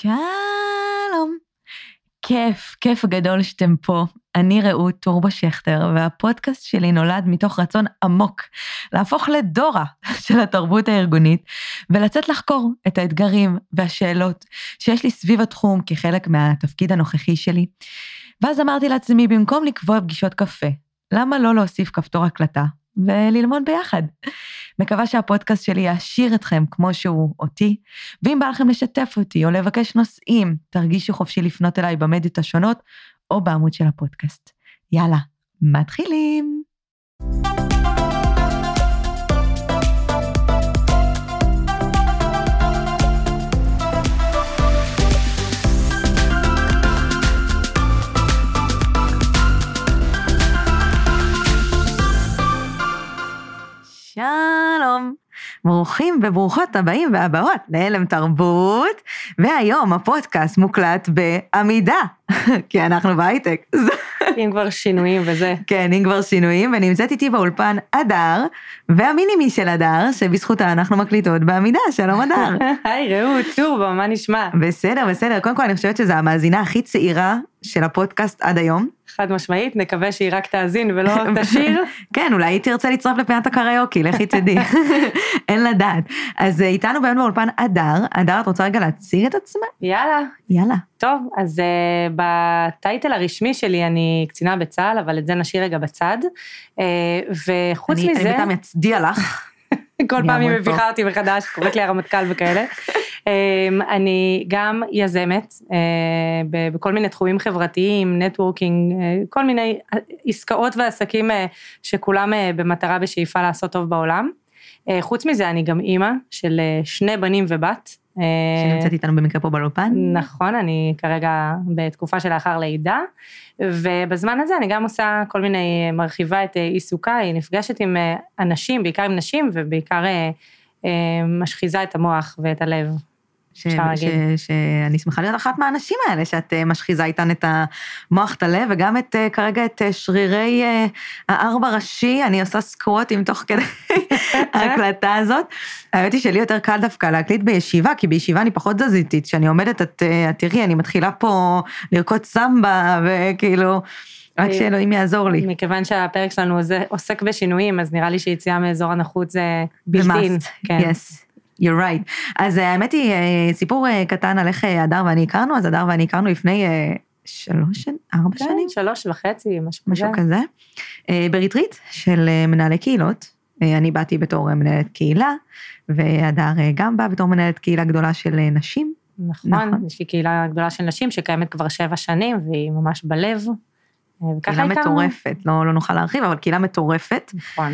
שלום. כיף, כיף גדול שאתם פה. אני רעות טורבו שכטר, והפודקאסט שלי נולד מתוך רצון עמוק להפוך לדורה של התרבות הארגונית, ולצאת לחקור את האתגרים והשאלות שיש לי סביב התחום כחלק מהתפקיד הנוכחי שלי. ואז אמרתי לעצמי, במקום לקבוע פגישות קפה, למה לא להוסיף כפתור הקלטה וללמוד ביחד? מקווה שהפודקאסט שלי יעשיר אתכם כמו שהוא אותי, ואם בא לכם לשתף אותי או לבקש נושאים, תרגישו חופשי לפנות אליי במדיות השונות או בעמוד של הפודקאסט. יאללה, מתחילים. ברוכים וברוכות הבאים והבאות להלם תרבות, והיום הפודקאסט מוקלט בעמידה, כי אנחנו בהייטק. אם כבר שינויים וזה. כן, אם כבר שינויים, ונמצאת איתי באולפן אדר, והמינימי של אדר, שבזכותה אנחנו מקליטות בעמידה, שלום אדר. היי רעות, טורבו, מה נשמע? בסדר, בסדר, קודם כל אני חושבת שזו המאזינה הכי צעירה של הפודקאסט עד היום. חד משמעית, נקווה שהיא רק תאזין ולא תשאיר. כן, אולי היא תרצה לצרף לפינת הקריוקי, לכי תדעי. אין לדעת. אז אה, איתנו באמת באולפן אדר. אדר, את רוצה רגע להציג את עצמך? יאללה. יאללה. טוב, אז uh, בטייטל הרשמי שלי אני קצינה בצה"ל, אבל את זה נשאיר רגע בצד. Uh, וחוץ אני, מזה... אני בינתיים אצדיע לך. כל פעם היא מביכה אותי מחדש, קוראת לי הרמטכ"ל וכאלה. אמ, אני גם יזמת אה, בכל מיני תחומים חברתיים, נטוורקינג, אה, כל מיני עסקאות ועסקים אה, שכולם במטרה בשאיפה לעשות טוב בעולם. חוץ מזה אני גם אימא של שני בנים ובת. שנמצאת איתנו במקרה פה באולפן. נכון, אני כרגע בתקופה שלאחר לידה, ובזמן הזה אני גם עושה כל מיני, מרחיבה את עיסוקיי, נפגשת עם אנשים, בעיקר עם נשים, ובעיקר משחיזה את המוח ואת הלב. שאני שמחה להיות אחת מהאנשים האלה, שאת אה, משחיזה איתן את המוח, את הלב, וגם את, אה, כרגע את אה, שרירי הארבע ראשי, אני עושה סקווטים תוך כדי ההקלטה הזאת. האמת היא שלי יותר קל דווקא להקליט בישיבה, כי בישיבה אני פחות תזזיתית, כשאני עומדת, את, תראי, אני מתחילה פה לרקוד סמבה, וכאילו... רק שאלוהים יעזור לי. מכיוון שהפרק שלנו עוסק בשינויים, אז נראה לי שיציאה מאזור הנוחות זה בלתי. כן. Yes. You're right. אז אה, האמת היא, אה, סיפור אה, קטן על איך הדר ואני הכרנו, אז הדר ואני הכרנו לפני שלוש שנים, ארבע כן, שנים? שלוש וחצי, משהו כזה. משהו כזה. בריטריט של מנהלי קהילות. אני באתי בתור מנהלת קהילה, והדר גם בא בתור מנהלת קהילה גדולה של נשים. נכון, נכון, יש לי קהילה גדולה של נשים שקיימת כבר שבע שנים, והיא ממש בלב. קהילה מטורפת, לא, לא נוכל להרחיב, אבל קהילה מטורפת. נכון.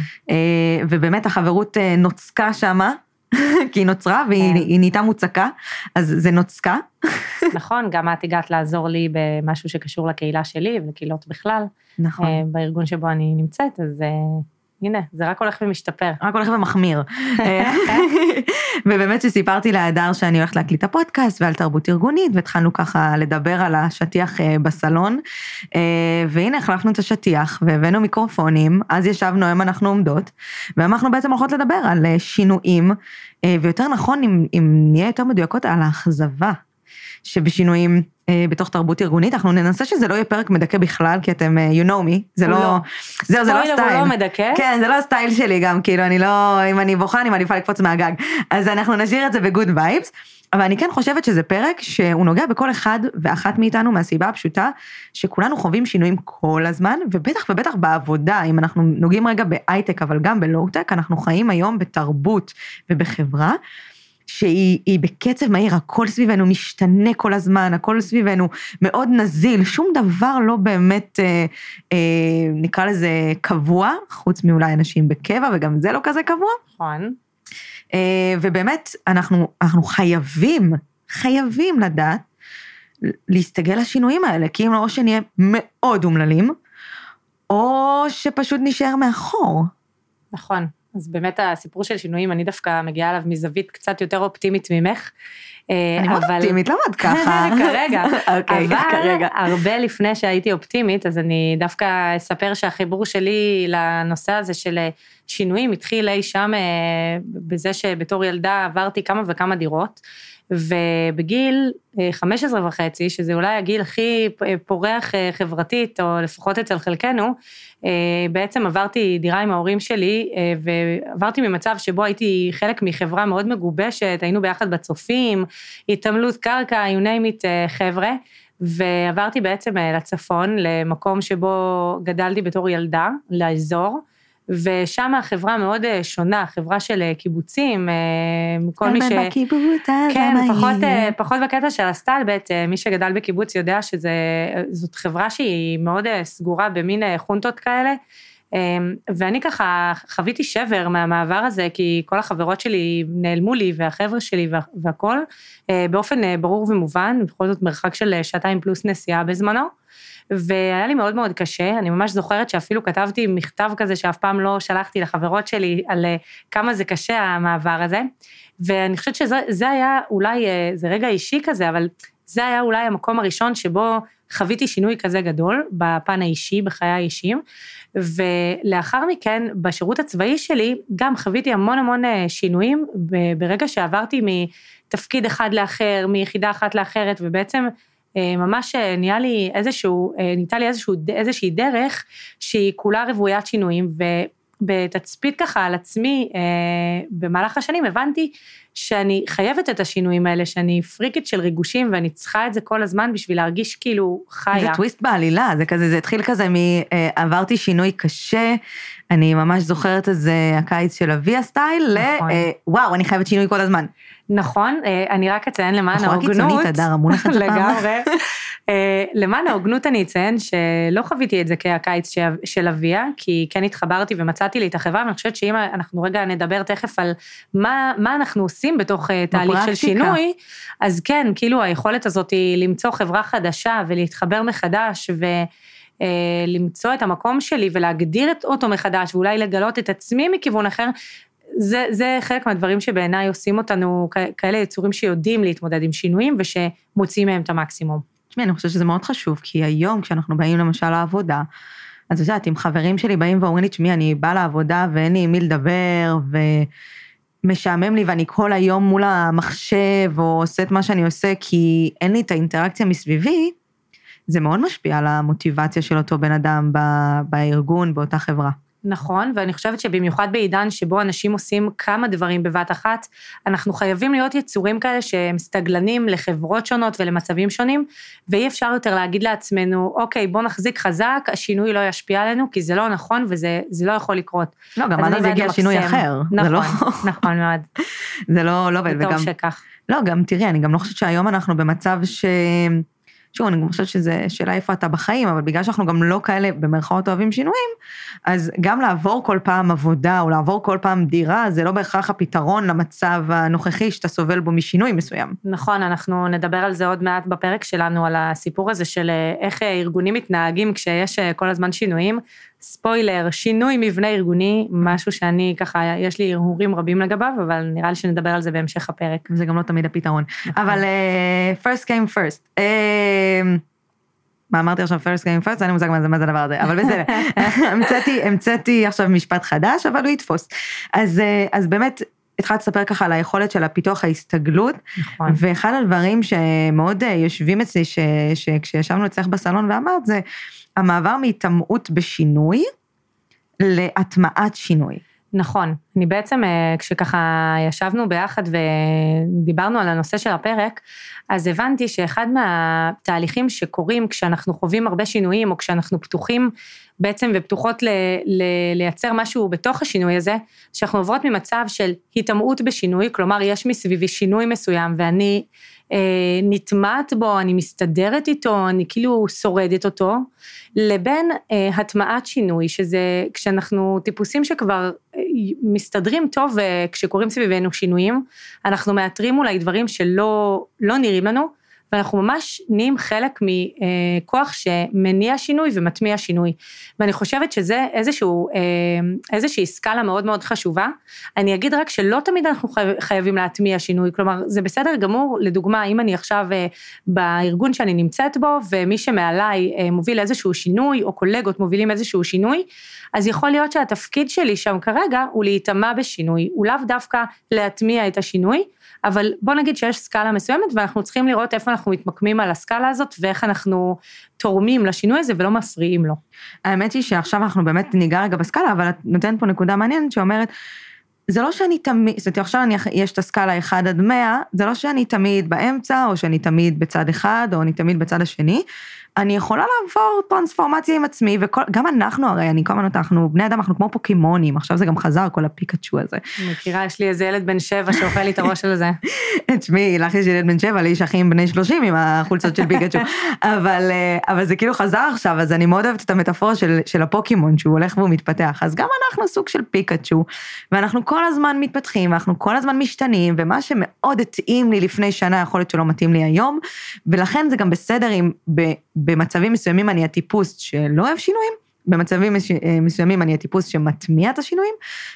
ובאמת החברות נוצקה שמה, כי היא נוצרה והיא כן. נהייתה מוצקה, אז זה נוצקה. נכון, גם את הגעת לעזור לי במשהו שקשור לקהילה שלי ולקהילות בכלל. נכון. אה, בארגון שבו אני נמצאת, אז אה, הנה, זה רק הולך ומשתפר. רק הולך ומחמיר. ובאמת שסיפרתי להדר שאני הולכת להקליט את הפודקאסט ועל תרבות ארגונית, והתחלנו ככה לדבר על השטיח אה, בסלון. אה, והנה, החלפנו את השטיח והבאנו מיקרופונים, אז ישבנו, היום אנחנו עומדות, ואנחנו בעצם הולכות לדבר על אה, שינויים, ויותר נכון, אם, אם נהיה יותר מדויקות, על האכזבה שבשינויים בתוך תרבות ארגונית, אנחנו ננסה שזה לא יהיה פרק מדכא בכלל, כי אתם, אה, you know me, זה לא, לא. זהו, זה לא סטייל. הוא לא מדכא. כן, זה לא הסטייל שלי גם, כאילו, אני לא, אם אני בוכה, אני מעדיפה לקפוץ מהגג. אז אנחנו נשאיר את זה ב good vibes, אבל אני כן חושבת שזה פרק שהוא נוגע בכל אחד ואחת מאיתנו, מהסיבה הפשוטה, שכולנו חווים שינויים כל הזמן, ובטח ובטח בעבודה, אם אנחנו נוגעים רגע בהייטק, אבל גם בלואו-טק, אנחנו חיים היום בתרבות ובחברה. שהיא בקצב מהיר, הכל סביבנו משתנה כל הזמן, הכל סביבנו מאוד נזיל, שום דבר לא באמת, אה, אה, נקרא לזה קבוע, חוץ מאולי אנשים בקבע, וגם זה לא כזה קבוע. נכון. אה, ובאמת, אנחנו, אנחנו חייבים, חייבים לדעת להסתגל לשינויים האלה, כי אם לא, או שנהיה מאוד אומללים, או שפשוט נשאר מאחור. נכון. אז באמת הסיפור של שינויים, אני דווקא מגיעה אליו מזווית קצת יותר אופטימית ממך. אה, אני מאוד אופטימית, למה את ככה? כרגע. אוקיי, כרגע. אבל הרבה לפני שהייתי אופטימית, אז אני דווקא אספר שהחיבור שלי לנושא הזה של אה, שינויים התחיל אי שם אה, בזה שבתור ילדה עברתי כמה וכמה דירות. ובגיל 15 אה, וחצי, שזה אולי הגיל הכי פורח אה, חברתית, או לפחות אצל חלקנו, אה, בעצם עברתי דירה עם ההורים שלי, ועברתי ממצב שבו הייתי חלק מחברה מאוד מגובשת, היינו ביחד בצופים, התעמלות קרקע, you name it, חבר'ה. ועברתי בעצם לצפון, למקום שבו גדלתי בתור ילדה, לאזור. ושם החברה מאוד אה, שונה, חברה של אה, קיבוצים, אה, כל מי ש... בקיבוץ, כן, פחות, פחות בקטע של הסטלבט, מי שגדל בקיבוץ יודע שזאת חברה שהיא מאוד סגורה במין חונטות כאלה. ואני ככה חוויתי שבר מהמעבר הזה, כי כל החברות שלי נעלמו לי, והחבר'ה שלי והכול, באופן ברור ומובן, בכל זאת מרחק של שעתיים פלוס נסיעה בזמנו. והיה לי מאוד מאוד קשה, אני ממש זוכרת שאפילו כתבתי מכתב כזה שאף פעם לא שלחתי לחברות שלי על אה, כמה זה קשה המעבר הזה, ואני חושבת שזה היה אולי, אה, זה רגע אישי כזה, אבל זה היה אולי המקום הראשון שבו חוויתי שינוי כזה גדול בפן האישי, בחיי האישיים, ולאחר מכן, בשירות הצבאי שלי, גם חוויתי המון המון אה, שינויים, ברגע שעברתי מתפקיד אחד לאחר, מיחידה אחת לאחרת, ובעצם ממש אה, נהיה לי איזשהו, אה, ניתה לי איזשהו, איזושהי דרך שהיא כולה רוויית שינויים, ובתצפית ככה על עצמי במהלך השנים הבנתי שאני חייבת את השינויים האלה, שאני פריקית של ריגושים ואני צריכה את זה כל הזמן בשביל להרגיש כאילו חיה. זה טוויסט בעלילה, זה כזה, זה התחיל כזה מ... עברתי שינוי קשה, אני ממש זוכרת את זה הקיץ של אביה סטייל, נכון. ל... וואו, אני חייבת שינוי כל הזמן. נכון, אה, אני רק אציין למען ההוגנות. בחורה קיצונית, הדר, המונח הזה פעם. לגמרי. אה, למען ההוגנות אני אציין שלא חוויתי את זה כהקיץ של אביה, כי כן התחברתי ומצאתי לי את החברה, ואני חושבת שאם אנחנו רגע נדבר תכף על מה, מה אנחנו עושים בתוך אה, תהליך של שינוי, אז כן, כאילו היכולת הזאת היא למצוא חברה חדשה ולהתחבר מחדש, ו... למצוא את המקום שלי ולהגדיר אותו מחדש, ואולי לגלות את עצמי מכיוון אחר, זה, זה חלק מהדברים שבעיניי עושים אותנו כאלה יצורים שיודעים להתמודד עם שינויים ושמוציאים מהם את המקסימום. תשמעי, אני חושבת שזה מאוד חשוב, כי היום כשאנחנו באים למשל לעבודה, אז את יודעת, אם חברים שלי באים ואומרים לי, תשמעי, אני באה לעבודה ואין לי עם מי לדבר, ומשעמם לי ואני כל היום מול המחשב, או עושה את מה שאני עושה, כי אין לי את האינטראקציה מסביבי, זה מאוד משפיע על המוטיבציה של אותו בן אדם בארגון, באותה חברה. נכון, ואני חושבת שבמיוחד בעידן שבו אנשים עושים כמה דברים בבת אחת, אנחנו חייבים להיות יצורים כאלה שהם סטגלנים לחברות שונות ולמצבים שונים, ואי אפשר יותר להגיד לעצמנו, אוקיי, בוא נחזיק חזק, השינוי לא ישפיע עלינו, כי זה לא נכון וזה לא יכול לקרות. לא, גם אז יגיע שינוי אחר. נכון, לא... נכון מאוד. זה לא עובד. וטוב שכך. לא, גם תראי, אני גם לא חושבת שהיום אנחנו במצב ש... שוב, אני גם חושבת שזו שאלה איפה אתה בחיים, אבל בגלל שאנחנו גם לא כאלה, במרכאות אוהבים שינויים, אז גם לעבור כל פעם עבודה, או לעבור כל פעם דירה, זה לא בהכרח הפתרון למצב הנוכחי שאתה סובל בו משינוי מסוים. נכון, אנחנו נדבר על זה עוד מעט בפרק שלנו, על הסיפור הזה של אה, איך אה, ארגונים מתנהגים כשיש אה, כל הזמן שינויים. ספוילר, שינוי מבנה ארגוני, משהו שאני ככה, יש לי הרהורים רבים לגביו, אבל נראה לי שנדבר על זה בהמשך הפרק. זה גם לא תמיד הפתרון. נכון. אבל uh, first came first. Uh, מה אמרתי עכשיו first came first? אין לי מושג מה זה, מה זה הדבר הזה, אבל בסדר. המצאתי, המצאתי עכשיו משפט חדש, אבל הוא יתפוס. אז, uh, אז באמת, התחלת לספר ככה על היכולת של הפיתוח ההסתגלות, נכון. ואחד הדברים שמאוד יושבים אצלי, שכשישבנו אצלך בסלון ואמרת, זה המעבר מהיטמעות בשינוי להטמעת שינוי. נכון, אני בעצם, אה, כשככה ישבנו ביחד ודיברנו על הנושא של הפרק, אז הבנתי שאחד מהתהליכים שקורים כשאנחנו חווים הרבה שינויים, או כשאנחנו פתוחים בעצם ופתוחות ל, ל, לייצר משהו בתוך השינוי הזה, שאנחנו עוברות ממצב של היטמעות בשינוי, כלומר יש מסביבי שינוי מסוים ואני אה, נטמעת בו, אני מסתדרת איתו, אני כאילו שורדת אותו, לבין אה, הטמעת שינוי, שזה כשאנחנו טיפוסים שכבר אה, מסתדרים טוב אה, כשקורים סביבנו שינויים, אנחנו מאתרים אולי דברים שלא לא נראים לנו, ואנחנו ממש נהיים חלק מכוח שמניע שינוי ומטמיע שינוי. ואני חושבת שזה איזשהו, אה, איזושהי סקאלה מאוד מאוד חשובה. אני אגיד רק שלא תמיד אנחנו חייבים להטמיע שינוי, כלומר זה בסדר גמור, לדוגמה אם אני עכשיו אה, בארגון שאני נמצאת בו ומי שמעליי אה, מוביל איזשהו שינוי או קולגות מובילים איזשהו שינוי, אז יכול להיות שהתפקיד שלי שם כרגע הוא להיטמע בשינוי, הוא לאו דווקא להטמיע את השינוי, אבל בוא נגיד שיש סקאלה מסוימת ואנחנו צריכים לראות איפה אנחנו מתמקמים על הסקאלה הזאת ואיך אנחנו תורמים לשינוי הזה ולא מפריעים לו. האמת היא שעכשיו אנחנו באמת ניגע רגע בסקאלה, אבל את נותנת פה נקודה מעניינת שאומרת, זה לא שאני תמיד, זאת אומרת, עכשיו אני, יש את הסקאלה 1 עד 100, זה לא שאני תמיד באמצע, או שאני תמיד בצד אחד, או אני תמיד בצד השני. אני יכולה לעבור טרנספורמציה עם עצמי, וגם אנחנו הרי, אני כל הזמן אנחנו בני אדם, אנחנו כמו פוקימונים, עכשיו זה גם חזר, כל הפיקאצ'ו הזה. מכירה, יש לי איזה ילד בן שבע שאוכל לי את הראש של זה. תשמעי, לך יש ילד בן שבע, לי יש אחים בני שלושים עם החולצות של פיקאצ'ו, אבל, אה, אבל זה כאילו חזר עכשיו, אז אני מאוד אוהבת את המטאפורה של, של הפוקימון, שהוא הולך והוא מתפתח, אז גם אנחנו סוג של פיקאצ'ו, ואנחנו כל הזמן מתפתחים, ואנחנו כל הזמן משתנים, ומה שמאוד התאים לי לפני שנה, יכול להיות שלא מתאים לי היום, ולכן זה גם בסדר אם במצבים מסוימים אני הטיפוס שלא אוהב שינויים, במצבים אה, מסוימים אני הטיפוס שמטמיע את השינויים,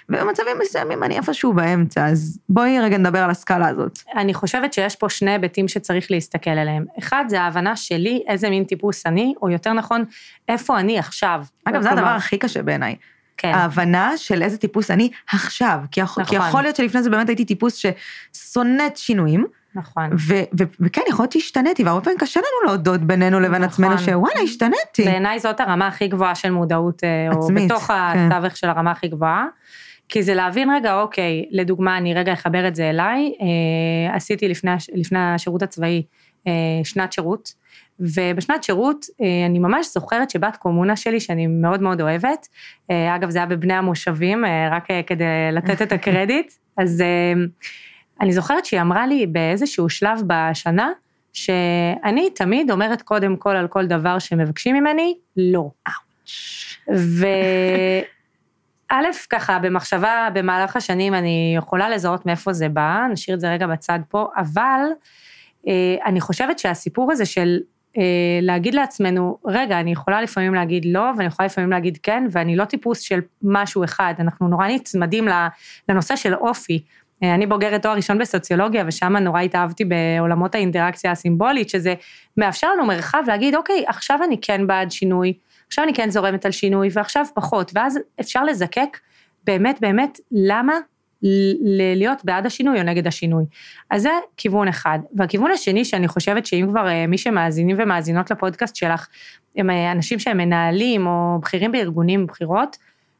ובמצבים מסוימים אני איפשהו באמצע, אז בואי רגע נדבר על הסקאלה הזאת. אני חושבת שיש פה שני היבטים שצריך להסתכל עליהם. אחד, זה ההבנה שלי איזה מין טיפוס אני, או יותר נכון, איפה אני עכשיו. אגב, זה הדבר הכי קשה בעיניי. כן. ההבנה של איזה טיפוס אני עכשיו. כי, נכון. כי יכול להיות שלפני זה באמת הייתי טיפוס ששונאת שינויים, נכון. ו- ו- וכן, יכול להיות שהשתניתי, והרבה פעמים קשה לנו להודות בינינו לבין נכון. עצמנו, שוואלה, השתניתי. בעיניי זאת הרמה הכי גבוהה של מודעות, אה, עצמית, או בתוך כן. התווך של הרמה הכי גבוהה. כי זה להבין רגע, אוקיי, לדוגמה, אני רגע אחבר את זה אליי, אה, עשיתי לפני, לפני השירות הצבאי אה, שנת שירות, ובשנת שירות אה, אני ממש זוכרת שבת קומונה שלי, שאני מאוד מאוד אוהבת, אה, אגב זה היה בבני המושבים, אה, רק אה, כדי לתת את הקרדיט, אז אה, אני זוכרת שהיא אמרה לי באיזשהו שלב בשנה, שאני תמיד אומרת קודם כל על כל דבר שמבקשים ממני, לא. וא', ככה, במחשבה במהלך השנים אני יכולה לזהות מאיפה זה בא, נשאיר את זה רגע בצד פה, אבל אה, אני חושבת שהסיפור הזה של אה, להגיד לעצמנו, רגע, אני יכולה לפעמים להגיד לא, ואני יכולה לפעמים להגיד כן, ואני לא טיפוס של משהו אחד, אנחנו נורא נצמדים לנושא של אופי. אה, אני בוגרת תואר ראשון בסוציולוגיה, ושם נורא התאהבתי בעולמות האינטראקציה הסימבולית, שזה מאפשר לנו מרחב להגיד, אוקיי, עכשיו אני כן בעד שינוי, עכשיו אני כן זורמת על שינוי, ועכשיו פחות, ואז אפשר לזקק באמת באמת למה להיות בעד השינוי או נגד השינוי. אז זה כיוון אחד. והכיוון השני, שאני חושבת שאם כבר אה, מי שמאזינים ומאזינות לפודקאסט שלך, הם אה, אנשים שהם מנהלים או בכירים בארגונים, בכירות,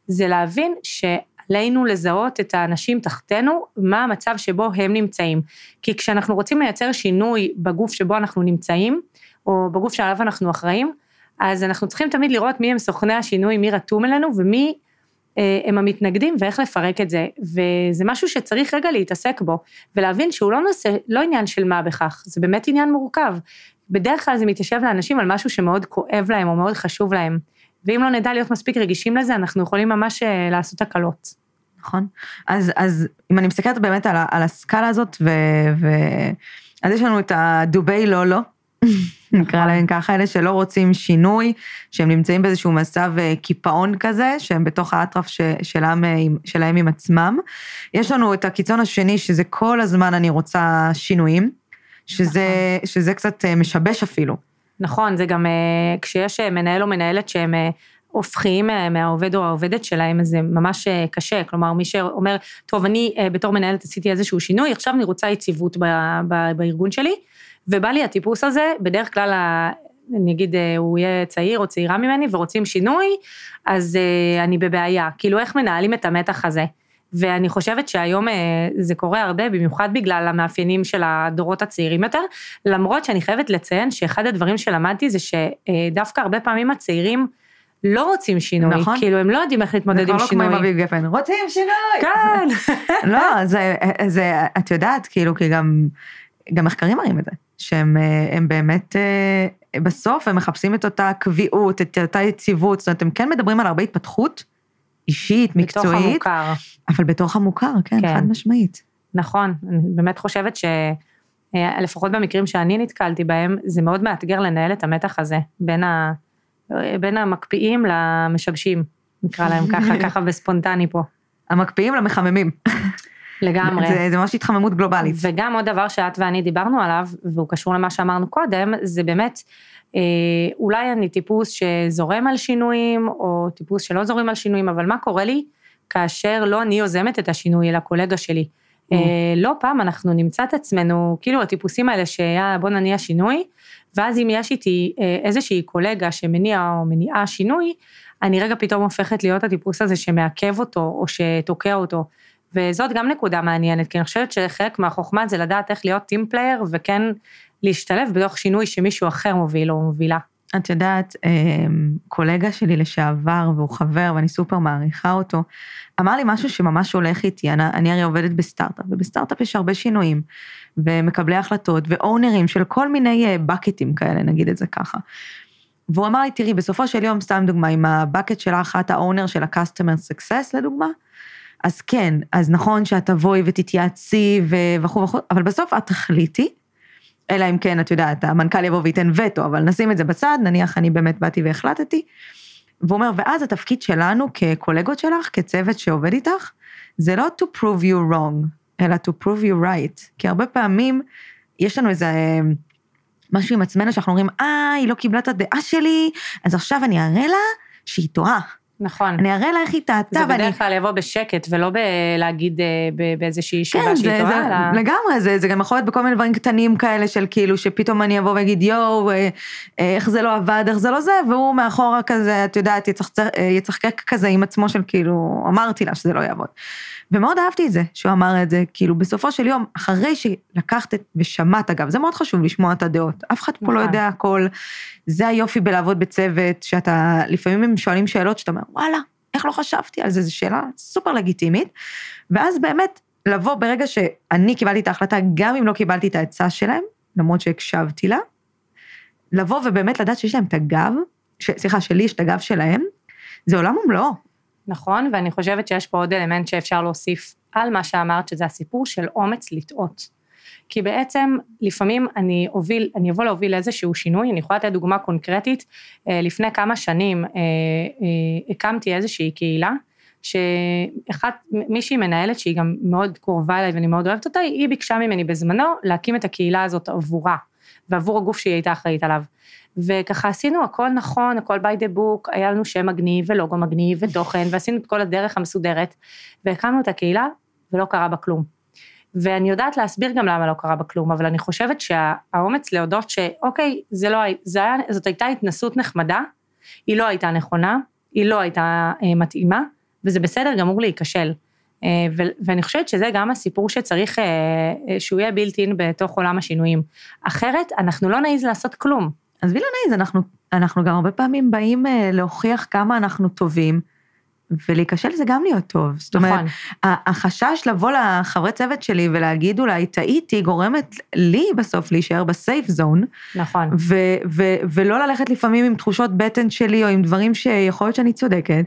זה להבין ש... עלינו לזהות את האנשים תחתינו, מה המצב שבו הם נמצאים. כי כשאנחנו רוצים לייצר שינוי בגוף שבו אנחנו נמצאים, או בגוף שעליו אנחנו אחראים, אז אנחנו צריכים תמיד לראות מי הם סוכני השינוי, מי רתום אלינו ומי אה, הם המתנגדים ואיך לפרק את זה. וזה משהו שצריך רגע להתעסק בו, ולהבין שהוא לא נושא, לא עניין של מה בכך, זה באמת עניין מורכב. בדרך כלל זה מתיישב לאנשים על משהו שמאוד כואב להם או מאוד חשוב להם. ואם לא נדע להיות מספיק רגישים לזה, אנחנו יכולים ממש אה, לעשות הקלות. נכון. אז, אז אם אני מסתכלת באמת על, על הסקאלה הזאת, ו, ו... אז יש לנו את הדובי לא לא, נקרא להם ככה, אלה שלא רוצים שינוי, שהם נמצאים באיזשהו מצב אה, קיפאון כזה, שהם בתוך האטרף שלהם, אה, שלהם עם עצמם. יש לנו את הקיצון השני, שזה כל הזמן אני רוצה שינויים, שזה, נכון. שזה קצת משבש אפילו. נכון, זה גם כשיש מנהל או מנהלת שהם הופכים אה, מהעובד או העובדת שלהם, אז זה ממש אה, קשה. כלומר, מי שאומר, טוב, אני אה, בתור מנהלת עשיתי איזשהו שינוי, עכשיו אני רוצה יציבות בארגון שלי, ובא לי הטיפוס הזה, בדרך כלל, אני אגיד, הוא יהיה צעיר או צעירה ממני ורוצים שינוי, אז אני בבעיה. כאילו, איך מנהלים את המתח הזה? ואני חושבת שהיום זה קורה הרבה, במיוחד בגלל המאפיינים של הדורות הצעירים יותר, למרות שאני חייבת לציין שאחד הדברים שלמדתי זה שדווקא הרבה פעמים הצעירים, לא רוצים שינוי, נכון. כאילו הם לא יודעים איך להתמודד עם שינוי. זה כבר לא כמו עם אביב גפן, רוצים שינוי. כן. לא, זה, זה, את יודעת, כאילו, כי גם, גם מחקרים מראים את זה, שהם באמת, אה, בסוף הם מחפשים את אותה קביעות, את אותה יציבות, זאת אומרת, הם כן מדברים על הרבה התפתחות אישית, מקצועית. בתוך המוכר. אבל בתוך המוכר, כן, כן. חד משמעית. נכון, אני באמת חושבת ש... אה, לפחות במקרים שאני נתקלתי בהם, זה מאוד מאתגר לנהל את המתח הזה בין ה... בין המקפיאים למשבשים, נקרא להם ככה, ככה וספונטני פה. המקפיאים למחממים. לגמרי. זה, זה ממש התחממות גלובלית. וגם עוד דבר שאת ואני דיברנו עליו, והוא קשור למה שאמרנו קודם, זה באמת, אה, אולי אני טיפוס שזורם על שינויים, או טיפוס שלא זורם על שינויים, אבל מה קורה לי כאשר לא אני יוזמת את השינוי, אלא קולגה שלי. Mm. לא פעם אנחנו נמצא את עצמנו, כאילו הטיפוסים האלה שיאללה בוא נניע שינוי, ואז אם יש איתי איזושהי קולגה שמניע או מניעה שינוי, אני רגע פתאום הופכת להיות הטיפוס הזה שמעכב אותו או שתוקע אותו. וזאת גם נקודה מעניינת, כי אני חושבת שחלק מהחוכמה זה לדעת איך להיות team player וכן להשתלב בתוך שינוי שמישהו אחר מוביל או מובילה. את יודעת, אמ, קולגה שלי לשעבר, והוא חבר, ואני סופר מעריכה אותו, אמר לי משהו שממש הולך איתי, אני, אני הרי עובדת בסטארט-אפ, ובסטארט-אפ יש הרבה שינויים, ומקבלי החלטות, ואונרים של כל מיני בקטים אה, כאלה, נגיד את זה ככה. והוא אמר לי, תראי, בסופו של יום, סתם דוגמה, עם הבקט שלך, את האונר של ה-customer success, לדוגמה, אז כן, אז נכון שאת תבואי ותתייעצי וכו' וכו', אבל בסוף את תחליטי, אלא אם כן, את יודעת, המנכ"ל יבוא וייתן וטו, אבל נשים את זה בצד, נניח אני באמת באתי והחלטתי. והוא אומר, ואז התפקיד שלנו כקולגות שלך, כצוות שעובד איתך, זה לא to prove you wrong, אלא to prove you right. כי הרבה פעמים יש לנו איזה משהו עם עצמנו שאנחנו אומרים, אה, היא לא קיבלה את הדעה שלי, אז עכשיו אני אראה לה שהיא טועה. נכון. אני אראה לה איך היא טעתה. זה בדרך כלל יבוא בשקט, ולא בלהגיד אה, באיזושהי ישיבה כן, שהיא טועה. אלא... לגמרי, זה, זה גם יכול להיות בכל מיני דברים קטנים כאלה של כאילו, שפתאום אני אבוא ואגיד, יואו, אה, אה, איך זה לא עבד, איך זה לא זה, והוא מאחורה כזה, את יודעת, יצחקק כזה עם עצמו של כאילו, אמרתי לה שזה לא יעבוד. ומאוד אהבתי את זה, שהוא אמר את זה, כאילו בסופו של יום, אחרי שלקחת ושמעת, אגב, זה מאוד חשוב לשמוע את הדעות, אף אחד פה לא נכון. יודע הכל, זה היופי בלעבוד בצוות, שאתה, לפעמים הם שואלים שאלות שאתה אומר, וואלה, איך לא חשבתי על זה, זו שאלה סופר לגיטימית, ואז באמת, לבוא ברגע שאני קיבלתי את ההחלטה, גם אם לא קיבלתי את העצה שלהם, למרות שהקשבתי לה, לבוא ובאמת לדעת שיש להם את הגב, ש, סליחה, שלי יש את הגב שלהם, זה עולם ומלואו. נכון, ואני חושבת שיש פה עוד אלמנט שאפשר להוסיף על מה שאמרת, שזה הסיפור של אומץ לטעות. כי בעצם לפעמים אני אוביל, אני אבוא להוביל איזשהו שינוי, אני יכולה לתת דוגמה קונקרטית, אה, לפני כמה שנים אה, אה, הקמתי איזושהי קהילה, שאחת, מישהי מנהלת שהיא גם מאוד קרובה אליי ואני מאוד אוהבת אותה, היא ביקשה ממני בזמנו להקים את הקהילה הזאת עבורה, ועבור הגוף שהיא הייתה אחראית עליו. וככה עשינו הכל נכון, הכל by the book, היה לנו שם מגניב ולוגו מגניב ותוכן, ועשינו את כל הדרך המסודרת, והקמנו את הקהילה ולא קרה בה כלום. ואני יודעת להסביר גם למה לא קרה בה כלום, אבל אני חושבת שהאומץ להודות שאוקיי, זה לא, זה היה, זאת הייתה התנסות נחמדה, היא לא הייתה נכונה, היא לא הייתה אה, מתאימה, וזה בסדר גמור להיכשל. אה, ואני חושבת שזה גם הסיפור שצריך אה, אה שהוא יהיה אין בתוך עולם השינויים. אחרת, אנחנו לא נעז לעשות כלום. אז וילנאיז, אנחנו, אנחנו גם הרבה פעמים באים אה, להוכיח כמה אנחנו טובים, ולהיכשל זה גם להיות טוב. זאת נכון. אומרת, החשש לבוא לחברי צוות שלי ולהגיד אולי טעיתי, גורמת לי בסוף להישאר בסייף זון. נכון. ו- ו- ולא ללכת לפעמים עם תחושות בטן שלי, או עם דברים שיכול להיות שאני צודקת.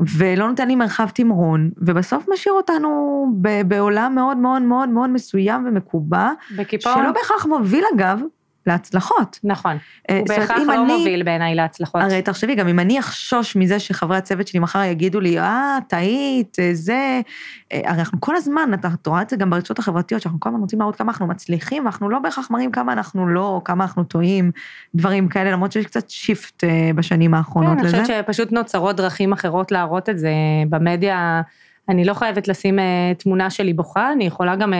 ולא נותן לי מרחב תמרון, ובסוף משאיר אותנו בעולם מאוד מאוד מאוד מאוד מסוים ומקובע, בקיפון. שלא בהכרח מוביל אגב להצלחות. נכון, אה, הוא בהכרח לא אני, מוביל בעיניי להצלחות. הרי תחשבי, גם אם אני אחשוש מזה שחברי הצוות שלי מחר יגידו לי, אה, טעית, אה, זה... אה, הרי אנחנו כל הזמן, את רואה את זה גם ברשתות החברתיות, שאנחנו כל הזמן רוצים להראות כמה אנחנו מצליחים, ואנחנו לא בהכרח מראים כמה אנחנו לא, כמה אנחנו טועים, דברים כאלה, למרות שיש קצת שיפט בשנים האחרונות כן, לזה. אני חושבת שפשוט נוצרות דרכים אחרות להראות את זה במדיה. אני לא חייבת לשים תמונה שלי בוכה, אני יכולה גם...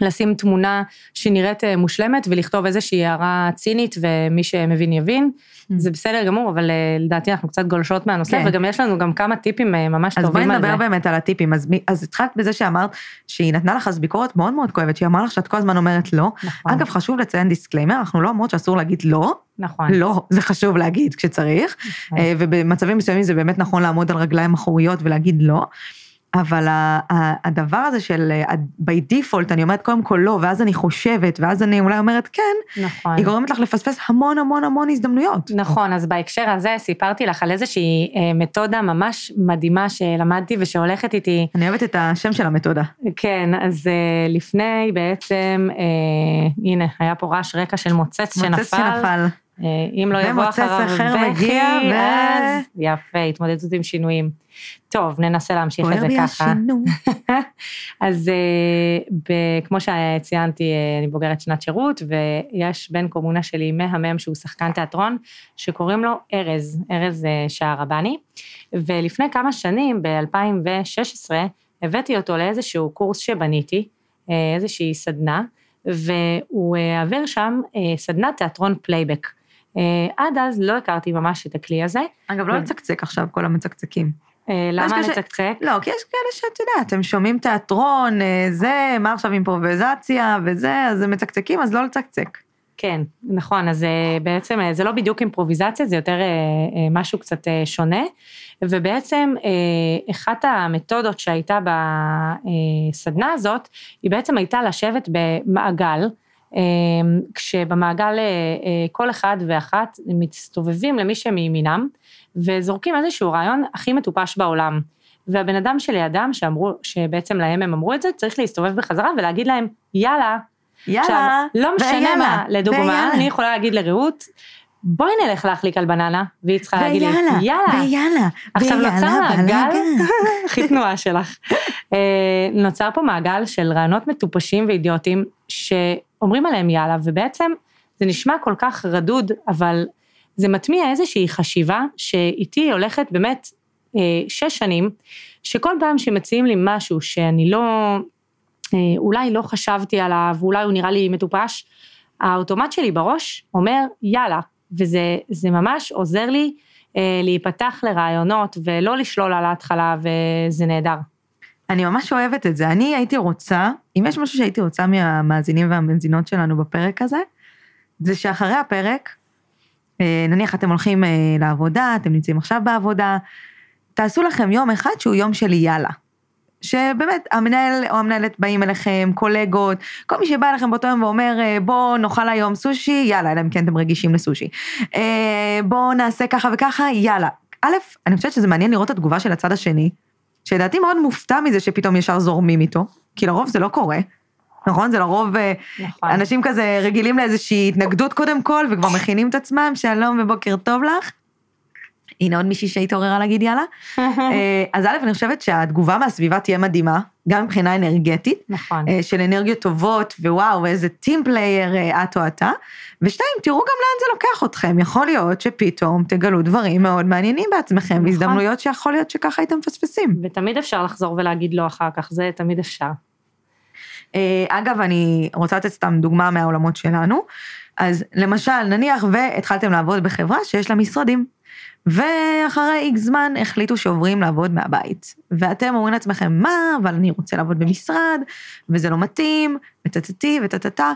לשים תמונה שנראית אה, מושלמת ולכתוב איזושהי הערה צינית ומי שמבין יבין. Mm. זה בסדר גמור, אבל אה, לדעתי אנחנו קצת גולשות מהנושא, כן. וגם יש לנו גם כמה טיפים אה, ממש טובים על זה. אז בואי נדבר באמת על הטיפים. אז, אז התחלת בזה שאמרת שהיא נתנה לך אז ביקורת מאוד מאוד כואבת, שהיא אמרה לך שאת כל הזמן אומרת לא. נכון. אגב, חשוב לציין disclaimer, אנחנו לא אומרות שאסור להגיד לא. נכון. לא, זה חשוב להגיד כשצריך, נכון. ובמצבים מסוימים זה באמת נכון לעמוד על רגליים אחוריות ולהגיד לא. אבל הדבר הזה של by default, אני אומרת קודם כל לא, ואז אני חושבת, ואז אני אולי אומרת כן, נכון. היא גורמת לך לפספס המון המון המון הזדמנויות. נכון, אז בהקשר הזה סיפרתי לך על איזושהי אה, מתודה ממש מדהימה שלמדתי ושהולכת איתי. אני אוהבת את השם של המתודה. כן, אז אה, לפני בעצם, אה, הנה, היה פה רעש רקע של מוצץ שנפל. מוצץ שנפל. אם לא יבוא אחריו בכי, אז יפה, התמודדות עם שינויים. טוב, ננסה להמשיך את זה ככה. אז אה, כמו שציינתי, אה, אני בוגרת שנת שירות, ויש בן קומונה שלי מהמם שהוא שחקן תיאטרון, שקוראים לו ארז, ארז אה, שער רבני, ולפני כמה שנים, ב-2016, הבאתי אותו לאיזשהו קורס שבניתי, אה, איזושהי סדנה, והוא העביר שם סדנת תיאטרון פלייבק. עד אז לא הכרתי ממש את הכלי הזה. אגב, לא לצקצק עכשיו כל המצקצקים. למה לצקצק? לא, כי יש כאלה שאת יודעת, הם שומעים תיאטרון, זה, מה עכשיו אימפרוביזציה וזה, אז הם מצקצקים, אז לא לצקצק. כן, נכון, אז אה, בעצם אה, זה לא בדיוק אימפרוביזציה, זה יותר אה, משהו קצת שונה, ובעצם אחת המתודות שהייתה בסדנה הזאת, היא בעצם הייתה לשבת במעגל, כשבמעגל כל אחד ואחת מסתובבים למי שמימינם, וזורקים איזשהו רעיון הכי מטופש בעולם. והבן אדם שלידם, שאמרו, שבעצם להם הם אמרו את זה, צריך להסתובב בחזרה ולהגיד להם, יאללה, יאללה, עכשיו, לא משנה ויאללה, מה, לדוגמה, ויאללה. אני יכולה להגיד לרעות, בואי נלך להחליק על בננה, והיא צריכה להגיד לי, יאללה, ויאללה, עכשיו נוצר מעגל, הכי תנועה שלך, אה, נוצר פה מעגל של רעיונות מטופשים ואידיוטיים, שאומרים עליהם יאללה, ובעצם זה נשמע כל כך רדוד, אבל זה מטמיע איזושהי חשיבה שאיתי הולכת באמת אה, שש שנים, שכל פעם שמציעים לי משהו שאני לא אה, אולי לא חשבתי עליו, אולי הוא נראה לי מטופש, האוטומט שלי בראש אומר יאללה, וזה ממש עוזר לי אה, להיפתח לרעיונות ולא לשלול על ההתחלה וזה נהדר. אני ממש אוהבת את זה. אני הייתי רוצה, אם יש משהו שהייתי רוצה מהמאזינים והמאזינות שלנו בפרק הזה, זה שאחרי הפרק, אה, נניח אתם הולכים לעבודה, אתם נמצאים עכשיו בעבודה, תעשו לכם יום אחד שהוא יום של יאללה. שבאמת המנהל או המנהלת באים אליכם, קולגות, כל מי שבא אליכם באותו יום ואומר אה, בוא נאכל היום סושי, יאללה, אלא אם כן אתם רגישים לסושי. אה, בוא נעשה ככה וככה, יאללה. א', אני חושבת שזה מעניין לראות את התגובה של הצד השני, שלדעתי מאוד מופתע מזה שפתאום ישר זורמים איתו, כי לרוב זה לא קורה. נכון? זה לרוב אה, נכון. אנשים כזה רגילים לאיזושהי התנגדות קודם כל, וכבר מכינים את עצמם, שלום ובוקר טוב לך. הנה עוד מישהי שהתעוררה להגיד יאללה. אה, אז א', אני חושבת שהתגובה מהסביבה תהיה מדהימה, גם מבחינה אנרגטית. נכון. אה, של אנרגיות טובות, ווואו, איזה team player אה, את או אתה. ושתיים, תראו גם לאן זה לוקח אתכם. יכול להיות שפתאום תגלו דברים מאוד מעניינים בעצמכם, נכון. הזדמנויות שיכול להיות שככה הייתם מפספסים. ותמיד אפשר לחזור ולהגיד לא אחר כך, זה תמיד אפשר. אגב, אני רוצה לתת סתם דוגמה מהעולמות שלנו. אז למשל, נניח והתחלתם לעבוד בחברה שיש לה משרדים. ואחרי איקס זמן החליטו שעוברים לעבוד מהבית. ואתם אומרים לעצמכם, מה, אבל אני רוצה לעבוד במשרד, וזה לא מתאים, וטטטי וטטטה.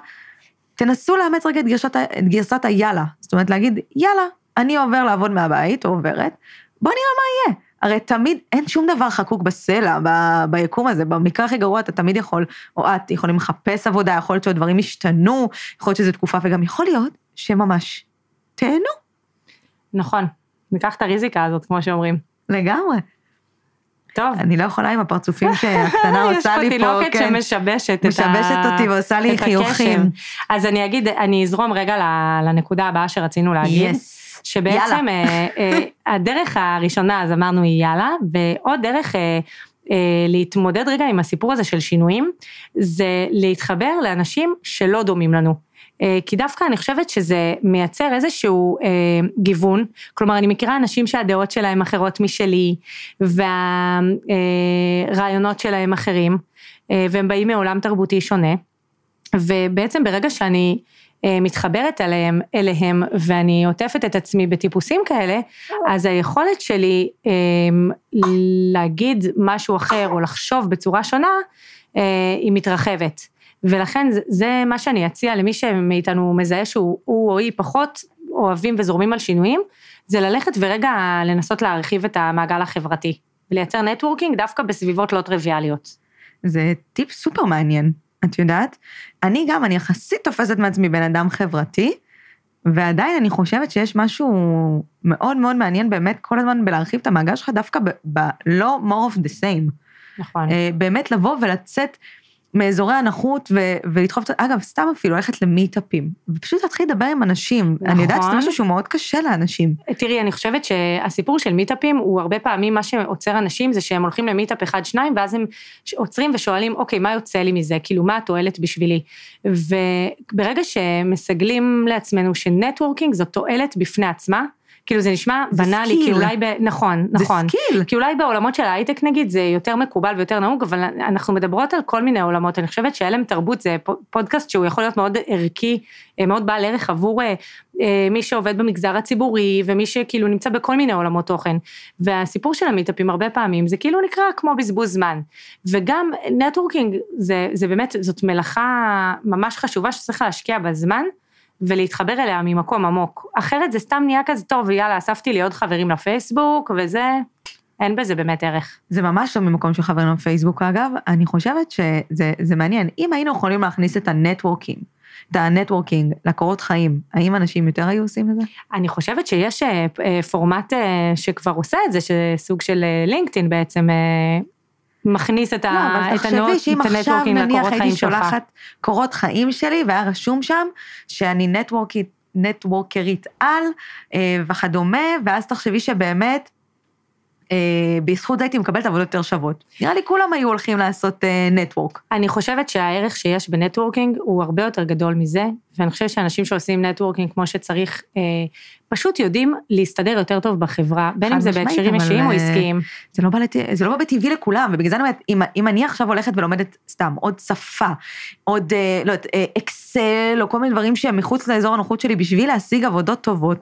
תנסו לאמץ רגע את גרסת, את גרסת היאללה. זאת אומרת, להגיד, יאללה, אני עובר לעבוד מהבית, או עוברת, בוא נראה מה יהיה. הרי תמיד אין שום דבר חקוק בסלע, ב, ביקום הזה, במקרה הכי גרוע אתה תמיד יכול, או את יכולים לחפש עבודה, יכול להיות שהדברים ישתנו, יכול להיות שזו תקופה, וגם יכול להיות שממש תהנו. נכון, ניקח את הריזיקה הזאת, כמו שאומרים. לגמרי. טוב. אני לא יכולה עם הפרצופים שהקטנה עושה לי פה, יש פה תינוקת כן. שמשבשת משבשת אותי ועושה לי חיוכים. אז אני אגיד, אני אזרום רגע לנקודה הבאה שרצינו להגיד. Yes. שבעצם אה, אה, הדרך הראשונה, אז אמרנו היא יאללה, ועוד דרך אה, להתמודד רגע עם הסיפור הזה של שינויים, זה להתחבר לאנשים שלא דומים לנו. אה, כי דווקא אני חושבת שזה מייצר איזשהו אה, גיוון, כלומר אני מכירה אנשים שהדעות שלהם אחרות משלי, והרעיונות אה, שלהם אחרים, אה, והם באים מעולם תרבותי שונה, ובעצם ברגע שאני אה, מתחברת אליהם, אליהם ואני עוטפת את עצמי בטיפוסים כאלה, אז היכולת שלי אה, להגיד משהו אחר או לחשוב בצורה שונה, אה, היא מתרחבת. ולכן זה, זה מה שאני אציע למי שמאיתנו מזהה שהוא או היא פחות אוהבים וזורמים על שינויים, זה ללכת ורגע לנסות להרחיב את המעגל החברתי, ולייצר נטוורקינג דווקא בסביבות לא טריוויאליות. זה טיפ סופר מעניין, את יודעת? אני גם, אני יחסית תופסת מעצמי בן אדם חברתי, ועדיין אני חושבת שיש משהו מאוד מאוד מעניין באמת כל הזמן בלהרחיב את המעגל שלך דווקא בלא more of the same. נכון. אה, באמת לבוא ולצאת מאזורי הנוחות ו- ולדחוף, אגב, סתם אפילו ללכת למיטאפים, ופשוט להתחיל לדבר עם אנשים. נכון. אני יודעת שזה משהו שהוא מאוד קשה לאנשים. תראי, אני חושבת שהסיפור של מיטאפים הוא הרבה פעמים מה שעוצר אנשים זה שהם הולכים למיטאפ אחד, שניים, ואז הם עוצרים ושואלים, אוקיי, מה יוצא לי מזה? כאילו, מה התועלת בשבילי? וברגע שמסגלים לעצמנו ש networking זו תועלת בפני עצמה, כאילו זה נשמע בנאלי, כי אולי, ב... נכון, נכון. זה skill. כי אולי בעולמות של ההייטק נגיד זה יותר מקובל ויותר נהוג, אבל אנחנו מדברות על כל מיני עולמות, אני חושבת שהלם תרבות זה פודקאסט שהוא יכול להיות מאוד ערכי, אה, מאוד בעל ערך עבור אה, אה, מי שעובד במגזר הציבורי, ומי שכאילו נמצא בכל מיני עולמות תוכן. והסיפור של המיטאפים הרבה פעמים, זה כאילו נקרא כמו בזבוז זמן. וגם networking זה, זה באמת, זאת מלאכה ממש חשובה שצריך להשקיע בזמן. ולהתחבר אליה ממקום עמוק. אחרת זה סתם נהיה כזה טוב, יאללה, אספתי לי עוד חברים לפייסבוק, וזה, אין בזה באמת ערך. זה ממש לא ממקום של חברים לפייסבוק אגב, אני חושבת שזה מעניין. אם היינו יכולים להכניס את ה networking, את ה networking לקורות חיים, האם אנשים יותר היו עושים את זה? אני חושבת שיש אה, אה, פורמט אה, שכבר עושה את זה, שסוג של לינקדאין בעצם. מכניס את, לא, ה... את ה networking לקורות חיים שלך. שולחת קורות חיים שלי והיה רשום שם שאני נטוורקית, נטוורקרית על וכדומה, ואז תחשבי שבאמת אה, בזכות זה הייתי מקבלת עבודות יותר שוות. נראה לי כולם היו הולכים לעשות network. אה, אני חושבת שהערך שיש ב networking הוא הרבה יותר גדול מזה, ואני חושבת שאנשים שעושים networking כמו שצריך, אה, פשוט יודעים להסתדר יותר טוב בחברה, בין אם זה בהקשרים אישיים או עסקיים. זה לא, בא לת... זה לא בא בטבעי לכולם, ובגלל זה אני אומרת, אם, אם אני עכשיו הולכת ולומדת סתם עוד שפה, עוד, לא יודעת, אקסל, או כל מיני דברים שהם מחוץ לאזור הנוחות שלי בשביל להשיג עבודות טובות,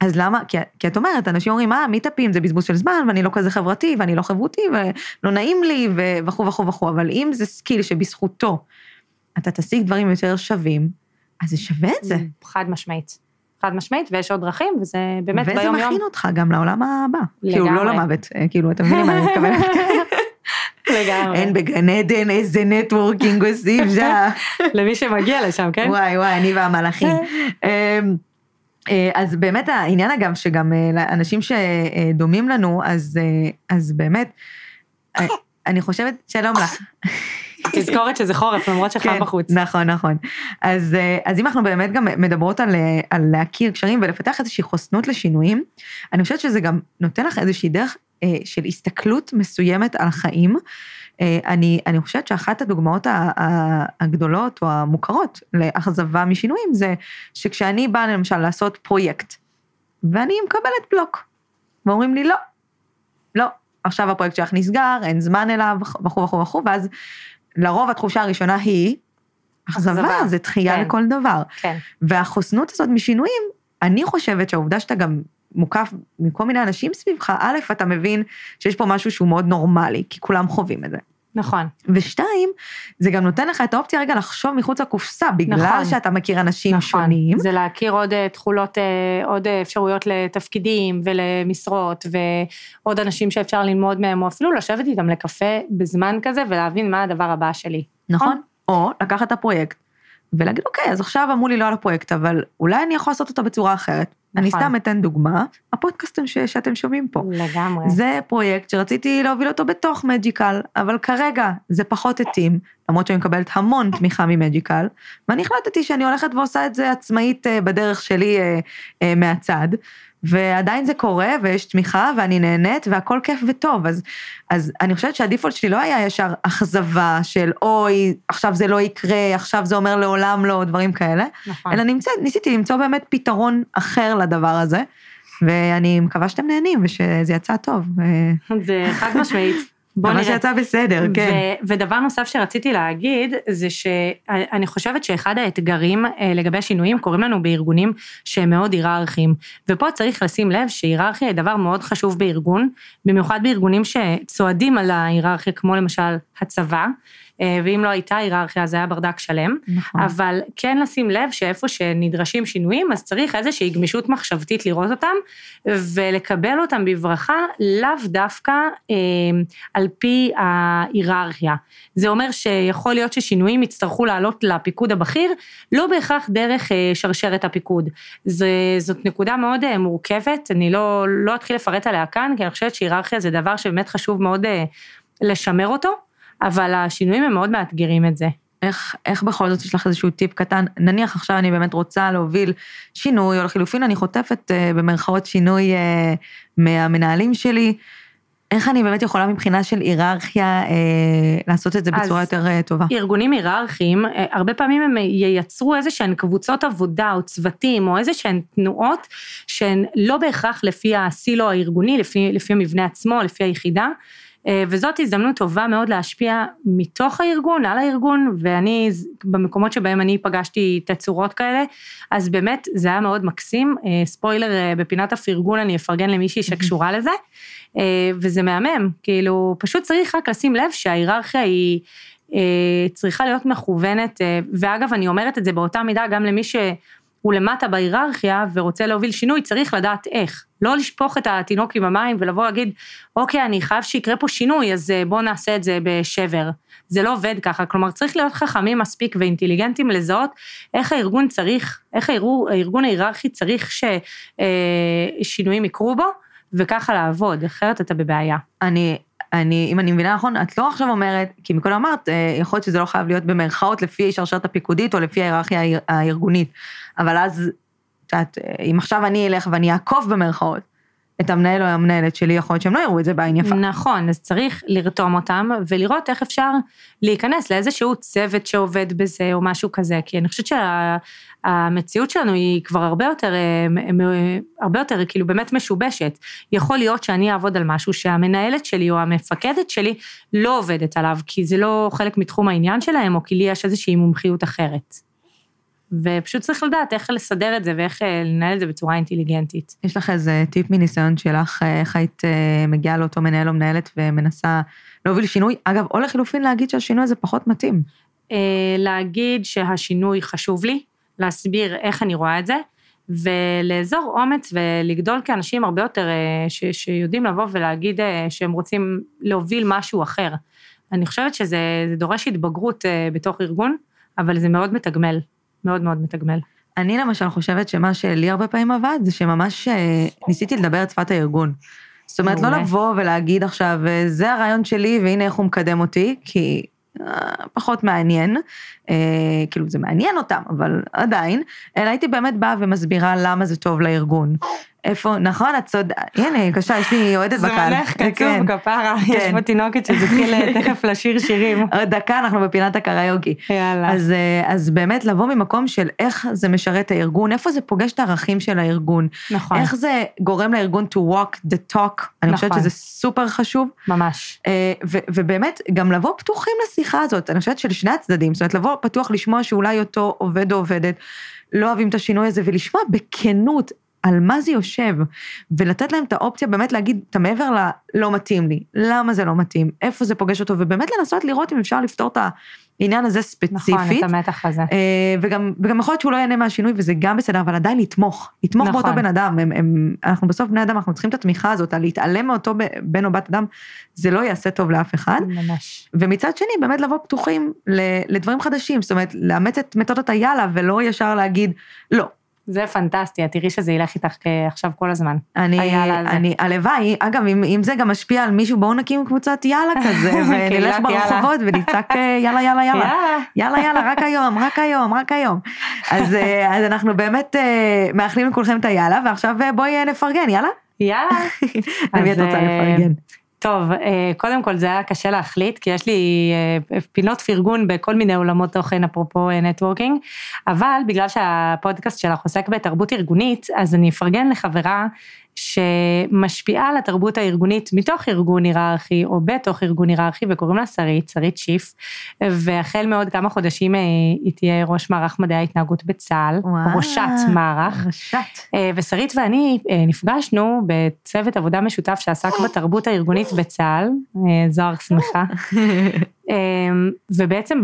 אז למה? כי, כי את אומרת, אנשים אומרים, אה, מיטאפים זה בזבוז של זמן, ואני לא כזה חברתי, ואני לא חברותי, ולא נעים לי, וכו' וכו' וכו', אבל אם זה skill שבזכותו אתה תשיג דברים יותר שווים, אז זה שווה את זה. חד משמעית. חד משמעית, ויש עוד דרכים, וזה באמת ביום יום. וזה מכין אותך גם לעולם הבא. לגמרי. כאילו, לא למוות, אה, כאילו, אתם מבינים מה אני מתכוונת? לגמרי. אין בגן עדן איזה נטוורקינג עושים שם. למי שמגיע לשם, כן? וואי וואי, אני והמלאכים. אה, אז באמת העניין אגב, שגם אה, אנשים שדומים לנו, אז, אה, אז באמת, אני חושבת, שלום לך. תזכורת שזה חורף, למרות שחם כן, בחוץ. נכון, נכון. אז, אז אם אנחנו באמת גם מדברות על, על להכיר קשרים ולפתח איזושהי חוסנות לשינויים, אני חושבת שזה גם נותן לך איזושהי דרך של הסתכלות מסוימת על החיים, אה, אני, אני חושבת שאחת הדוגמאות הגדולות או המוכרות לאכזבה משינויים זה שכשאני באה למשל לעשות פרויקט, ואני מקבלת בלוק, ואומרים לי לא, לא, עכשיו הפרויקט שלך נסגר, אין זמן אליו, וכו' וכו' וכו', ואז לרוב התחושה הראשונה היא, אכזבה, זה דחייה כן. לכל דבר. כן. והחוסנות הזאת משינויים, אני חושבת שהעובדה שאתה גם מוקף מכל מיני אנשים סביבך, א', אתה מבין שיש פה משהו שהוא מאוד נורמלי, כי כולם חווים את זה. נכון. ושתיים, זה גם נותן לך את האופציה רגע לחשוב מחוץ לקופסה, בגלל נכון. שאתה מכיר אנשים נכון. שונים. זה להכיר עוד אה, תכולות, אה, עוד אפשרויות לתפקידים ולמשרות, ועוד אנשים שאפשר ללמוד מהם, או אפילו לשבת איתם לקפה בזמן כזה ולהבין מה הדבר הבא שלי. נכון. נכון. או לקחת את הפרויקט ולהגיד, אוקיי, אז עכשיו אמרו לי לא על הפרויקט, אבל אולי אני יכול לעשות אותו בצורה אחרת. נכון. אני סתם אתן דוגמה, הפודקאסטים ש- שאתם שומעים פה. לגמרי. זה פרויקט שרציתי להוביל אותו בתוך מג'יקל, אבל כרגע זה פחות התאים, למרות שאני מקבלת המון תמיכה ממג'יקל, ואני החלטתי שאני הולכת ועושה את זה עצמאית אה, בדרך שלי אה, אה, מהצד. ועדיין זה קורה, ויש תמיכה, ואני נהנית, והכל כיף וטוב. אז, אז אני חושבת שהדיפולט שלי לא היה ישר אכזבה של אוי, עכשיו זה לא יקרה, עכשיו זה אומר לעולם לא, דברים כאלה. נכון. אלא נמצא, ניסיתי למצוא באמת פתרון אחר לדבר הזה, ואני מקווה שאתם נהנים ושזה יצא טוב. זה חד משמעית. בוא נראה. ממש יצא בסדר, כן. ו- ודבר נוסף שרציתי להגיד, זה שאני חושבת שאחד האתגרים אה, לגבי השינויים קורים לנו בארגונים שהם מאוד היררכיים. ופה צריך לשים לב שהיררכיה היא דבר מאוד חשוב בארגון, במיוחד בארגונים שצועדים על ההיררכיה, כמו למשל הצבא. אה, ואם לא הייתה היררכיה זה היה ברדק שלם. נכון. אבל כן לשים לב שאיפה שנדרשים שינויים, אז צריך איזושהי גמישות מחשבתית לראות אותם, ולקבל אותם בברכה, לאו דווקא אה, על פי ההיררכיה. זה אומר שיכול להיות ששינויים יצטרכו לעלות לפיקוד הבכיר, לא בהכרח דרך אה, שרשרת הפיקוד. זה, זאת נקודה מאוד אה, מורכבת, אני לא, לא אתחיל לפרט עליה כאן, כי אני חושבת שהיררכיה זה דבר שבאמת חשוב מאוד אה, לשמר אותו. אבל השינויים הם מאוד מאתגרים את זה. איך, איך בכל זאת יש לך איזשהו טיפ קטן, נניח עכשיו אני באמת רוצה להוביל שינוי, או לחילופין אני חוטפת אה, במרכאות שינוי אה, מהמנהלים שלי, איך אני באמת יכולה מבחינה של היררכיה אה, לעשות את זה בצורה יותר אה, טובה? ארגונים היררכיים, אה, הרבה פעמים הם ייצרו איזה שהן קבוצות עבודה או צוותים או איזה שהן תנועות שהן לא בהכרח לפי הסילו הארגוני, לפי, לפי המבנה עצמו, לפי היחידה. אה, וזאת הזדמנות טובה מאוד להשפיע מתוך הארגון, על הארגון, ואני, במקומות שבהם אני פגשתי תצורות כאלה, אז באמת זה היה מאוד מקסים. אה, ספוילר, אה, בפינת הפרגון אני אפרגן למישהי שקשורה לזה, וזה מהמם, כאילו, פשוט צריך רק לשים לב שההיררכיה היא... צריכה להיות מכוונת, ואגב, אני אומרת את זה באותה מידה גם למי ש... הוא למטה בהיררכיה ורוצה להוביל שינוי, צריך לדעת איך. לא לשפוך את התינוק עם המים ולבוא להגיד, אוקיי, אני חייב שיקרה פה שינוי, אז אה, בואו נעשה את זה בשבר. זה לא עובד ככה, כלומר צריך להיות חכמים מספיק ואינטליגנטים לזהות איך הארגון צריך, איך הארגון, ההיררכי צריך ששינויים אה, יקרו בו, וככה לעבוד, אחרת אתה בבעיה. אני אני, אם אני מבינה נכון, את לא עכשיו אומרת, כי מקודם אמרת, אה, יכול להיות שזה לא חייב להיות במרכאות לפי שרשרת הפיקודית או לפי ההיררכיה הארגונית, אבל אז, את יודעת, אה, אם עכשיו אני אלך ואני אעקוף במרכאות, את המנהל או המנהלת שלי, יכול להיות שהם לא יראו את זה בעין יפה. נכון, אז צריך לרתום אותם ולראות איך אפשר להיכנס לאיזשהו צוות שעובד בזה או משהו כזה, כי אני חושבת שהמציאות שלנו היא כבר הרבה יותר, אה, הרבה יותר כאילו באמת משובשת. יכול להיות שאני אעבוד על משהו שהמנהלת שלי או המפקדת שלי לא עובדת עליו, כי זה לא חלק מתחום העניין שלהם, או כי לי יש איזושהי מומחיות אחרת. ופשוט צריך לדעת איך לסדר את זה ואיך אה, לנהל את זה בצורה אינטליגנטית. יש לך איזה טיפ מניסיון שלך, אה, איך היית אה, מגיעה לאותו מנהל או מנהלת ומנסה להוביל שינוי? אגב, או לחילופין להגיד שהשינוי הזה פחות מתאים. להגיד שהשינוי חשוב לי, להסביר איך אני רואה את זה, ולאזור אומץ ולגדול כאנשים הרבה יותר ש, שיודעים לבוא ולהגיד שהם רוצים להוביל משהו אחר. אני חושבת שזה דורש התבגרות בתוך ארגון, אבל זה מאוד מתגמל. מאוד מאוד מתגמל. אני למשל חושבת שמה שלי הרבה פעמים עבד, זה שממש אה, ניסיתי לדבר את שפת הארגון. זאת אומרת, לא לבוא ולהגיד עכשיו, אה, זה הרעיון שלי והנה איך הוא מקדם אותי, כי אה, פחות מעניין, אה, כאילו זה מעניין אותם, אבל עדיין, אלא הייתי באמת באה ומסבירה למה זה טוב לארגון. איפה, נכון, את צודקת, הנה, בבקשה, יש לי אוהדת בקהל. זה מלך קצוב, כן. כפרה, כן. יש פה תינוקת שתתחיל אה, תכף לשיר שירים. עוד דקה, אנחנו בפינת הקריוקי. יאללה. אז, אה, אז באמת לבוא ממקום של איך זה משרת הארגון, איפה זה פוגש את הערכים של הארגון. נכון. איך זה גורם לארגון to walk the talk, אני נכון. חושבת שזה סופר חשוב. ממש. אה, ו, ובאמת, גם לבוא פתוחים לשיחה הזאת, אני חושבת שלשני הצדדים, זאת אומרת, לבוא פתוח לשמוע שאולי אותו עובד או עובדת, לא אוהבים את השינוי הזה, ולשמוע בכנות על מה זה יושב, ולתת להם את האופציה באמת להגיד את המעבר ללא מתאים לי, למה זה לא מתאים, איפה זה פוגש אותו, ובאמת לנסות לראות אם אפשר לפתור את העניין הזה ספציפית. נכון, את המתח הזה. אה, וגם, וגם יכול להיות שהוא לא ייהנה מהשינוי, וזה גם בסדר, אבל עדיין לתמוך, לתמוך נכון. באותו בן אדם, הם, הם, אנחנו בסוף בני אדם, אנחנו צריכים את התמיכה הזאת, על להתעלם מאותו בן או בת אדם, זה לא יעשה טוב לאף אחד. ממש. ומצד שני, באמת לבוא פתוחים לדברים חדשים, זאת אומרת, לאמץ את מתודת היאללה, ולא ישר להגיד, לא, זה פנטסטי, את תראי שזה ילך איתך עכשיו כל הזמן. אני, אני, הלוואי, אגב, אם, אם זה גם משפיע על מישהו, בואו נקים קבוצת יאללה כזה, ונלך ברחובות ונצעק אה, יאללה, יאללה, יאללה. יאללה, יאללה, רק היום, רק היום, רק היום. אז, אה, אז אנחנו באמת אה, מאחלים לכולכם את היאללה, ועכשיו בואי נפרגן, יאללה? יאללה. למי את רוצה לפרגן? טוב, אה, קודם כל זה היה קשה להחליט, כי יש לי אה, פינות פרגון בכל מיני עולמות תוכן, אפרופו נטוורקינג, אבל בגלל שהפודקאסט שלך עוסק בתרבות ארגונית, אז אני אפרגן לחברה שמשפיעה על התרבות הארגונית מתוך ארגון היררכי או בתוך ארגון היררכי וקוראים לה שרית, שרית שיף, והחל מעוד כמה חודשים אה, היא תהיה ראש מערך מדעי ההתנהגות בצה"ל, וואו, ראשת מערך. ראשת. אה, ושרית ואני אה, נפגשנו בצוות עבודה משותף שעסק בתרבות הארגונית בצה"ל, זוהר שמחה, ובעצם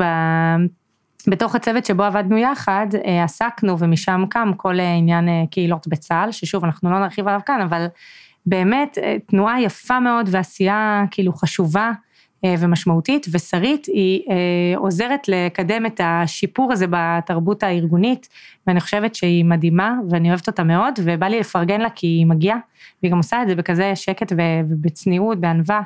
בתוך הצוות שבו עבדנו יחד, אה, עסקנו ומשם קם כל אה, עניין אה, קהילות בצה"ל, ששוב, אנחנו לא נרחיב עליו כאן, אבל באמת תנועה יפה מאוד ועשייה כאילו חשובה ומשמעותית, ושרית היא עוזרת לקדם את השיפור הזה בתרבות הארגונית, ואני חושבת שהיא מדהימה, ואני אוהבת אותה מאוד, ובא לי לפרגן לה כי היא מגיעה, והיא גם עושה את זה בכזה שקט ובצניעות, בענווה.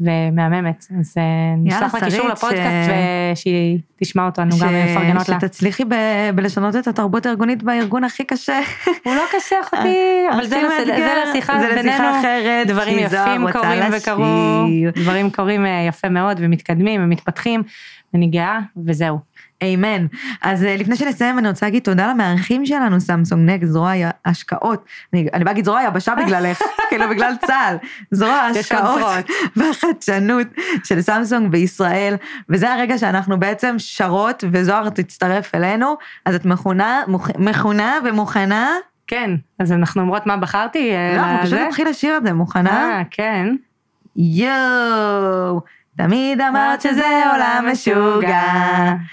ומהממת. אז אה, נשלח לה קישור לפודקאסט ושהיא תשמע אותנו ש... גם מפרגנות לה. שתצליחי ב... בלשנות את התרבות הארגונית בארגון הכי קשה. הוא לא קשה אחותי, אבל זה. זה לשיחה זה בינינו. לשיחה אחרת, דברים יפים קורים וקרו, דברים קורים יפה מאוד ומתקדמים ומתפתחים. אני גאה, וזהו. אמן. אז אה, לפני שנסיים, אני רוצה להגיד תודה למארחים שלנו, סמסונג נק, זרוע השקעות. אני, אני באה להגיד זרוע היבשה בגללך, כאילו בגלל צה"ל. זרוע ההשקעות והחדשנות של סמסונג בישראל, וזה הרגע שאנחנו בעצם שרות, וזוהר תצטרף אלינו, אז את מכונה, מוכ, מכונה ומוכנה. כן, אז אנחנו אומרות מה בחרתי. אה, לא, אנחנו פשוט נתחיל לשיר את זה, מוכנה? אה, כן. יואו. תמיד אמרת שזה עולם משוגע,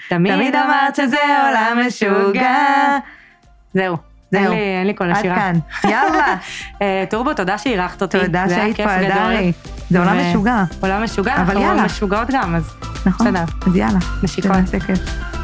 תמיד אמרת שזה עולם משוגע. זהו. זהו, אין לי קול לשירה. עד כאן, יאללה. אה, טורבו, תודה שאירחת אותי. תודה שהיית פה, אדרי. זה עולם משוגע. עולם משוגע, אנחנו משוגעות גם, אז נכון, בסדר. אז יאללה. נשיקות. כיף.